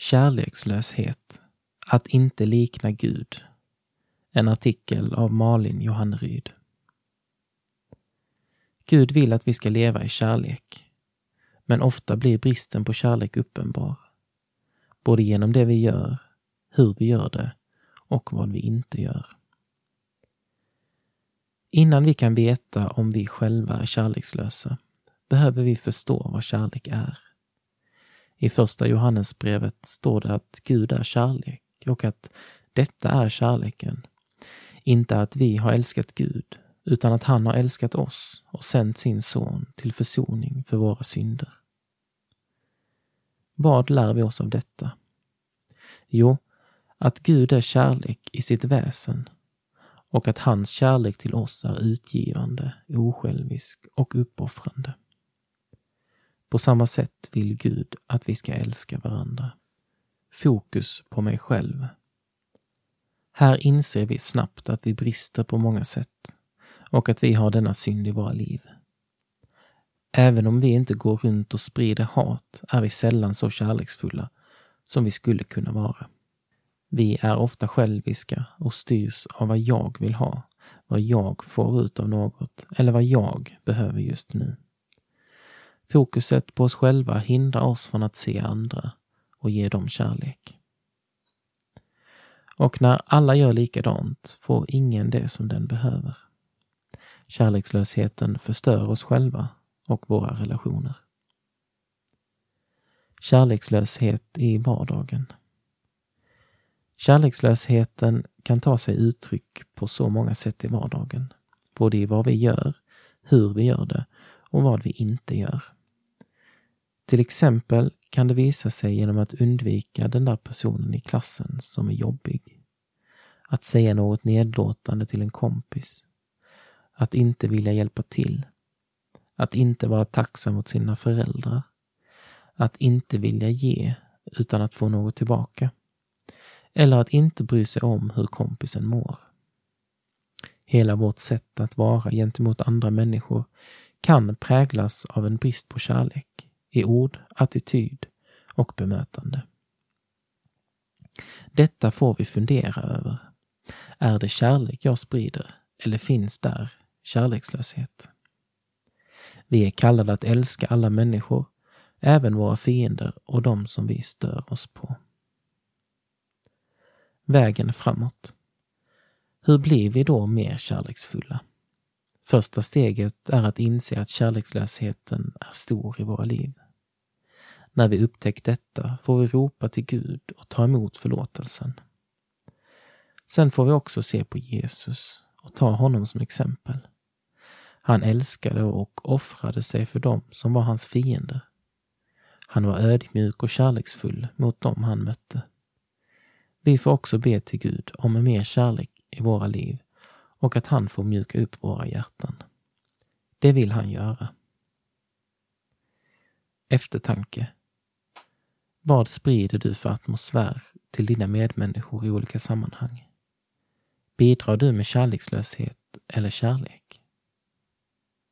Kärlekslöshet. Att inte likna Gud. En artikel av Malin Johanneryd. Gud vill att vi ska leva i kärlek. Men ofta blir bristen på kärlek uppenbar. Både genom det vi gör, hur vi gör det och vad vi inte gör. Innan vi kan veta om vi själva är kärlekslösa behöver vi förstå vad kärlek är. I första Johannesbrevet står det att Gud är kärlek och att detta är kärleken. Inte att vi har älskat Gud, utan att han har älskat oss och sänt sin son till försoning för våra synder. Vad lär vi oss av detta? Jo, att Gud är kärlek i sitt väsen och att hans kärlek till oss är utgivande, osjälvisk och uppoffrande. På samma sätt vill Gud att vi ska älska varandra. Fokus på mig själv. Här inser vi snabbt att vi brister på många sätt och att vi har denna synd i våra liv. Även om vi inte går runt och sprider hat är vi sällan så kärleksfulla som vi skulle kunna vara. Vi är ofta själviska och styrs av vad jag vill ha, vad jag får ut av något eller vad jag behöver just nu. Fokuset på oss själva hindrar oss från att se andra och ge dem kärlek. Och när alla gör likadant får ingen det som den behöver. Kärlekslösheten förstör oss själva och våra relationer. Kärlekslöshet i vardagen. Kärlekslösheten kan ta sig uttryck på så många sätt i vardagen. Både i vad vi gör, hur vi gör det och vad vi inte gör. Till exempel kan det visa sig genom att undvika den där personen i klassen som är jobbig. Att säga något nedlåtande till en kompis. Att inte vilja hjälpa till. Att inte vara tacksam mot sina föräldrar. Att inte vilja ge utan att få något tillbaka. Eller att inte bry sig om hur kompisen mår. Hela vårt sätt att vara gentemot andra människor kan präglas av en brist på kärlek i ord, attityd och bemötande. Detta får vi fundera över. Är det kärlek jag sprider eller finns där kärlekslöshet? Vi är kallade att älska alla människor, även våra fiender och de som vi stör oss på. Vägen framåt. Hur blir vi då mer kärleksfulla? Första steget är att inse att kärlekslösheten är stor i våra liv. När vi upptäckt detta får vi ropa till Gud och ta emot förlåtelsen. Sen får vi också se på Jesus och ta honom som exempel. Han älskade och offrade sig för dem som var hans fiender. Han var ödmjuk och kärleksfull mot dem han mötte. Vi får också be till Gud om mer kärlek i våra liv och att han får mjuka upp våra hjärtan. Det vill han göra. Eftertanke. Vad sprider du för atmosfär till dina medmänniskor i olika sammanhang? Bidrar du med kärlekslöshet eller kärlek?